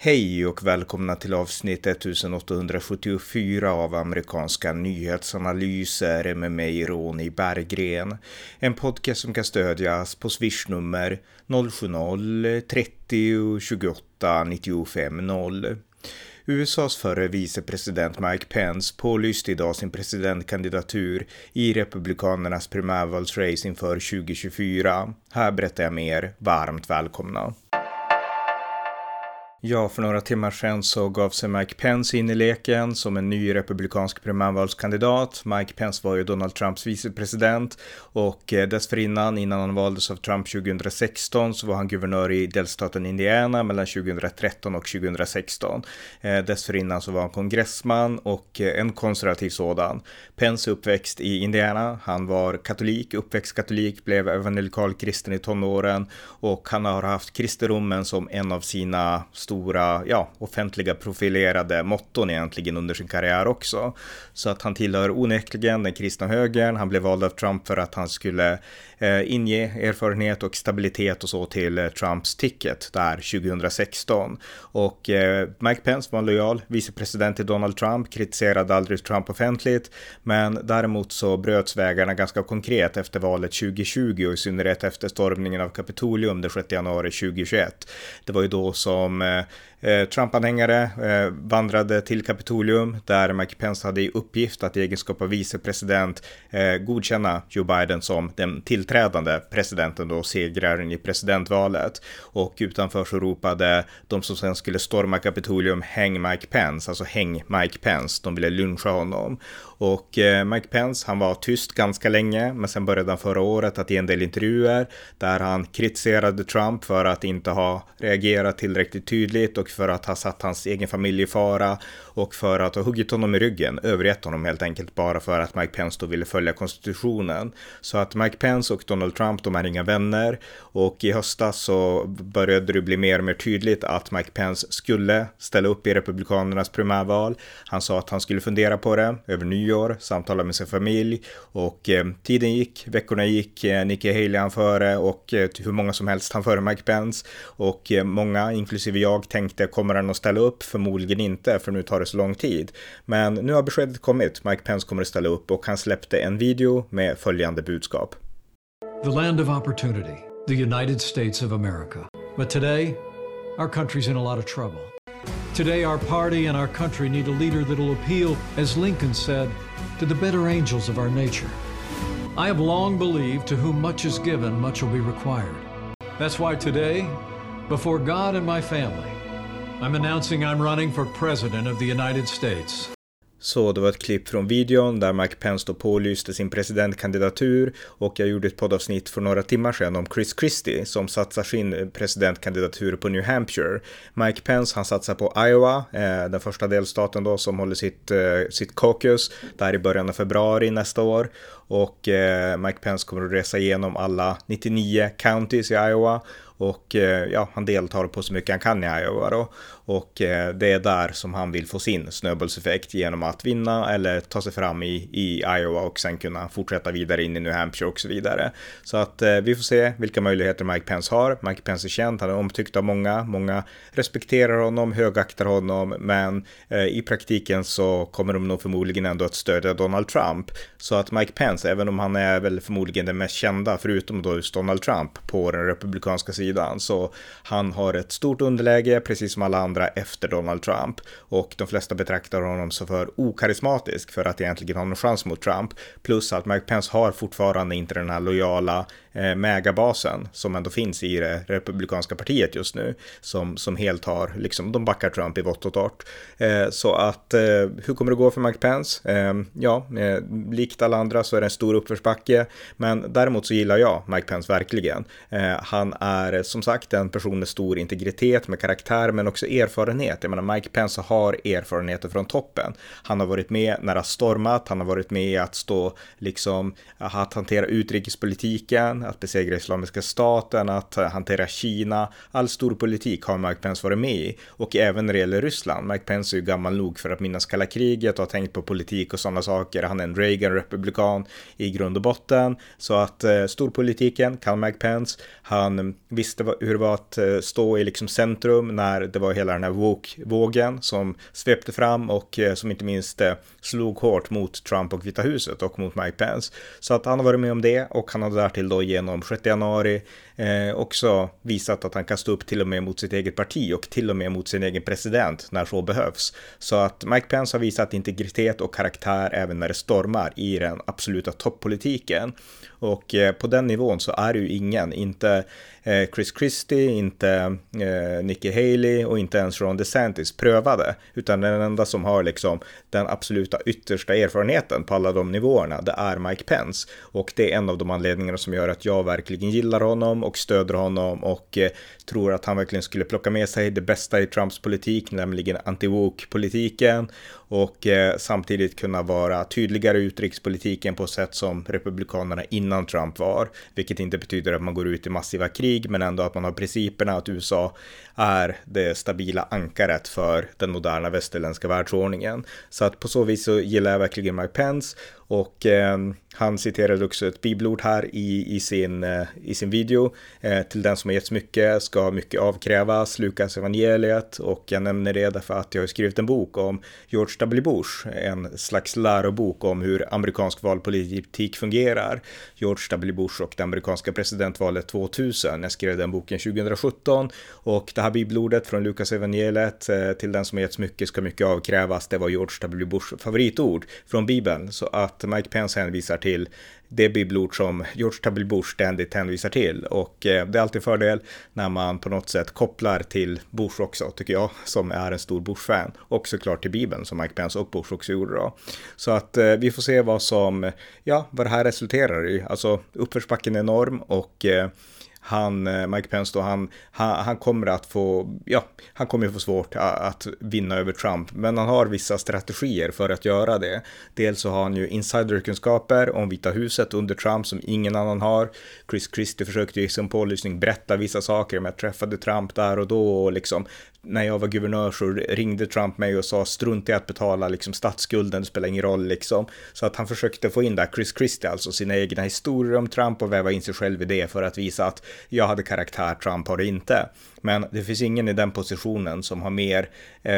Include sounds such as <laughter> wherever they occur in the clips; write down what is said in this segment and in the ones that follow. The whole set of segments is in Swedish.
Hej och välkomna till avsnitt 1874 av amerikanska nyhetsanalyser med mig Ronny Berggren. En podcast som kan stödjas på swishnummer 070-30 28 95 0. USAs förre vicepresident Mike Pence pålyste idag sin presidentkandidatur i Republikanernas primärvalsrace inför 2024. Här berättar jag mer. Varmt välkomna! Ja, för några timmar sedan så gav sig Mike Pence in i leken som en ny republikansk primärvalskandidat. Mike Pence var ju Donald Trumps vicepresident och eh, dessförinnan, innan han valdes av Trump 2016, så var han guvernör i delstaten Indiana mellan 2013 och 2016. Eh, dessförinnan så var han kongressman och eh, en konservativ sådan. Pence är uppväxt i Indiana. Han var katolik, uppväxt katolik, blev evangelikal kristen i tonåren och han har haft kristendomen som en av sina stora, ja, offentliga profilerade motton egentligen under sin karriär också. Så att han tillhör onekligen den kristna högern. Han blev vald av Trump för att han skulle eh, inge erfarenhet och stabilitet och så till eh, Trumps ticket där 2016. Och eh, Mike Pence var en lojal vicepresident till Donald Trump, kritiserade aldrig Trump offentligt, men däremot så bröts vägarna ganska konkret efter valet 2020 och i synnerhet efter stormningen av Kapitolium den 6 januari 2021. Det var ju då som Eh, Eh, eh, Trump-anhängare eh, vandrade till Kapitolium där Mike Pence hade i uppgift att i egenskap av vicepresident eh, godkänna Joe Biden som den tillträdande presidenten då segraren i presidentvalet. Och utanför så ropade de som sen skulle storma Kapitolium häng Mike Pence, alltså häng Mike Pence. De ville lyncha honom. Och eh, Mike Pence, han var tyst ganska länge, men sen började han förra året att ge en del intervjuer där han kritiserade Trump för att inte ha reagerat tillräckligt tydligt och för att ha satt hans egen familj i fara och för att ha huggit honom i ryggen, övergett honom helt enkelt bara för att Mike Pence då ville följa konstitutionen. Så att Mike Pence och Donald Trump, de är inga vänner och i höstas så började det bli mer och mer tydligt att Mike Pence skulle ställa upp i Republikanernas primärval. Han sa att han skulle fundera på det över nyår, samtalar med sin familj och eh, tiden gick, veckorna gick, eh, Nikki Haley han före och eh, hur många som helst han före Mike Pence och eh, många, inklusive jag, tänkte kommer han att ställa upp? Förmodligen inte, för nu tar det så lång tid. Men nu har beskedet kommit. Mike Pence kommer att ställa upp och han släppte en video med följande budskap. The land of opportunity, the United States of America. But today, our country's in a lot of trouble. Today, our party and our country need a leader that'll appeal, as Lincoln said, to the better angels of our nature. I have long believed to whom much is given, much will be required. That's why today, before God and my family, I'm announcing I'm running for president of the United States. Så det var ett klipp från videon där Mike Pence då pålyste sin presidentkandidatur och jag gjorde ett poddavsnitt för några timmar sedan om Chris Christie som satsar sin presidentkandidatur på New Hampshire. Mike Pence han satsar på Iowa, eh, den första delstaten då som håller sitt, eh, sitt caucus där i början av februari nästa år och eh, Mike Pence kommer att resa igenom alla 99 counties i Iowa och eh, ja, han deltar på så mycket han kan i Iowa då. Och eh, det är där som han vill få sin snöbollseffekt genom att vinna eller ta sig fram i, i Iowa och sen kunna fortsätta vidare in i New Hampshire och så vidare. Så att eh, vi får se vilka möjligheter Mike Pence har. Mike Pence är känd, han är omtyckt av många. Många respekterar honom, högaktar honom, men eh, i praktiken så kommer de nog förmodligen ändå att stödja Donald Trump. Så att Mike Pence, även om han är väl förmodligen den mest kända, förutom då just Donald Trump på den republikanska sidan. Så han har ett stort underläge, precis som alla andra efter Donald Trump. Och de flesta betraktar honom som för okarismatisk för att egentligen ha någon chans mot Trump. Plus att Mike Pence har fortfarande inte den här lojala eh, megabasen som ändå finns i det republikanska partiet just nu. Som, som helt har, liksom, de backar Trump i vått och torrt. Eh, så att eh, hur kommer det gå för Mike Pence? Eh, ja, eh, likt alla andra så är det en stor uppförsbacke. Men däremot så gillar jag Mike Pence verkligen. Eh, han är som sagt en person med stor integritet, med karaktär, men också erfarenhet erfarenhet, Jag menar, Mike Pence har erfarenheter från toppen. Han har varit med när det har stormat, han har varit med att stå, liksom, att hantera utrikespolitiken, att besegra Islamiska staten, att hantera Kina. All stor politik har Mike Pence varit med i. Och även när det gäller Ryssland. Mike Pence är ju gammal nog för att minnas kalla kriget och ha tänkt på politik och sådana saker. Han är en Reagan-republikan. i grund och botten. Så att eh, storpolitiken kan Mike Pence. Han visste hur det var att eh, stå i liksom centrum när det var hela den här woke-vågen som svepte fram och eh, som inte minst eh, slog hårt mot Trump och Vita huset och mot Mike Pence. Så att han har varit med om det och han har därtill då genom 6 januari eh, också visat att han kan stå upp till och med mot sitt eget parti och till och med mot sin egen president när så behövs. Så att Mike Pence har visat integritet och karaktär även när det stormar i den absoluta toppolitiken. Och eh, på den nivån så är det ju ingen, inte eh, Chris Christie, inte eh, Nikki Haley och inte ens Ron DeSantis prövade, utan den enda som har liksom den absoluta yttersta erfarenheten på alla de nivåerna, det är Mike Pence. Och det är en av de anledningarna som gör att jag verkligen gillar honom och stöder honom och eh, tror att han verkligen skulle plocka med sig det bästa i Trumps politik, nämligen anti-woke-politiken och eh, samtidigt kunna vara tydligare i utrikespolitiken på sätt som republikanerna innan Trump var, vilket inte betyder att man går ut i massiva krig, men ändå att man har principerna att USA är det stabila ankaret för den moderna västerländska världsordningen. Så att på så vis så gillar jag verkligen Mike Pence och eh, han citerade också ett bibelord här i, i, sin, eh, i sin video. Eh, till den som har getts mycket ska mycket avkrävas, Lukas evangeliet. Och jag nämner det därför att jag har skrivit en bok om George W. Bush, en slags lärobok om hur amerikansk valpolitik fungerar. George W. Bush och det amerikanska presidentvalet 2000. Jag skrev den boken 2017 och det här bibelordet från Lukas evangeliet eh, till den som har getts mycket ska mycket avkrävas. Det var George W. Bushs favoritord från Bibeln. Så att att Mike Pence hänvisar till det bibelord som George W. Bush ständigt hänvisar till. Och eh, det är alltid en fördel när man på något sätt kopplar till Bush också, tycker jag, som är en stor Bush-fan. Och såklart till Bibeln, som Mike Pence och Bush också gjorde då. Så att eh, vi får se vad som, ja, vad det här resulterar i. Alltså uppförsbacken är enorm och eh, han, eh, Mike Pence då, han, han, han, kommer att få, ja, han kommer att få svårt att vinna över Trump, men han har vissa strategier för att göra det. Dels så har han ju insiderkunskaper om Vita huset under Trump som ingen annan har. Chris Christie försökte ju i sin pålysning berätta vissa saker, men jag träffade Trump där och då och liksom när jag var guvernör så ringde Trump mig och sa strunt i att betala liksom statsskulden, det spelar ingen roll liksom. Så att han försökte få in där Chris Christie, alltså sina egna historier om Trump och väva in sig själv i det för att visa att jag hade karaktär, Trump har det inte. Men det finns ingen i den positionen som har mer, eh,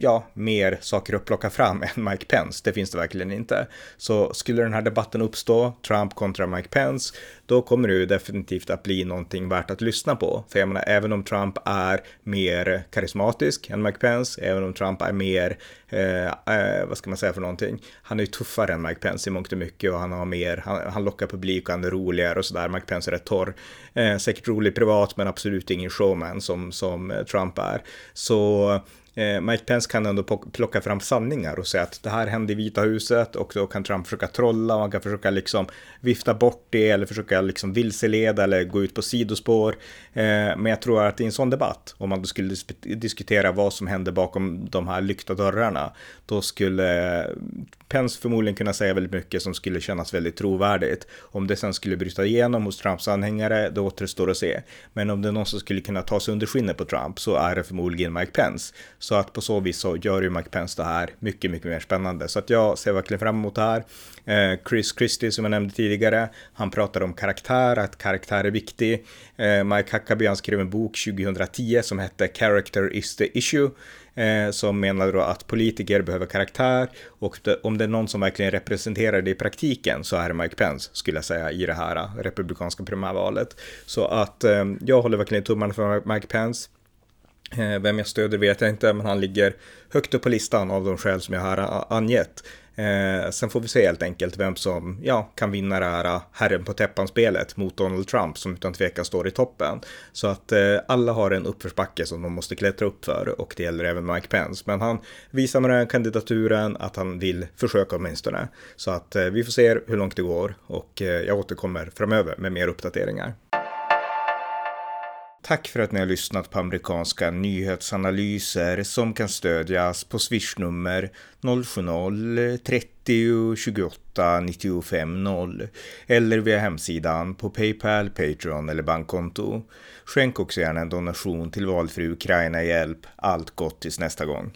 ja, mer saker att plocka fram <laughs> än Mike Pence. Det finns det verkligen inte. Så skulle den här debatten uppstå, Trump kontra Mike Pence, då kommer det ju definitivt att bli någonting värt att lyssna på. För jag menar, även om Trump är mer karismatisk än Mike Pence, även om Trump är mer, eh, eh, vad ska man säga för någonting, han är ju tuffare än Mike Pence i mångt och mycket och han har mer, han, han lockar publik och han är roligare och sådär. Mike Pence är rätt torr, eh, säkert rolig privat men absolut ingen showman som, som Trump är. Så Eh, Mike Pence kan ändå plocka fram sanningar och säga att det här hände i Vita huset och då kan Trump försöka trolla och han kan försöka liksom vifta bort det eller försöka liksom vilseleda eller gå ut på sidospår. Eh, men jag tror att i en sån debatt, om man då skulle diskutera vad som hände bakom de här lyckta dörrarna, då skulle Pence förmodligen kunna säga väldigt mycket som skulle kännas väldigt trovärdigt. Om det sen skulle bryta igenom hos Trumps anhängare, det återstår att se. Men om det är någon som skulle kunna ta sig under skinnet på Trump så är det förmodligen Mike Pence. Så att på så vis så gör ju Mike Pence det här mycket, mycket mer spännande. Så att jag ser verkligen fram emot det här. Eh, Chris Christie som jag nämnde tidigare, han pratar om karaktär, att karaktär är viktig. Eh, Mike Huckabee, han skrev en bok 2010 som hette Character is the issue eh, som menar då att politiker behöver karaktär och det, om det är någon som verkligen representerar det i praktiken så är det Mike Pence skulle jag säga i det här eh, republikanska primärvalet. Så att eh, jag håller verkligen tummarna för Mike Pence. Eh, vem jag stöder vet jag inte, men han ligger högt upp på listan av de skäl som jag har angett. Eh, sen får vi se helt enkelt vem som ja, kan vinna det här eh, herren på täppan-spelet mot Donald Trump som utan tvekan står i toppen. Så att eh, alla har en uppförsbacke som de måste klättra upp för och det gäller även Mike Pence. Men han visar med den här kandidaturen att han vill försöka åtminstone. Så att eh, vi får se hur långt det går och eh, jag återkommer framöver med mer uppdateringar. Tack för att ni har lyssnat på amerikanska nyhetsanalyser som kan stödjas på swishnummer 070-30 28 95 0 eller via hemsidan på Paypal, Patreon eller bankkonto. Skänk också gärna en donation till valfri Ukraina-hjälp. Allt gott tills nästa gång.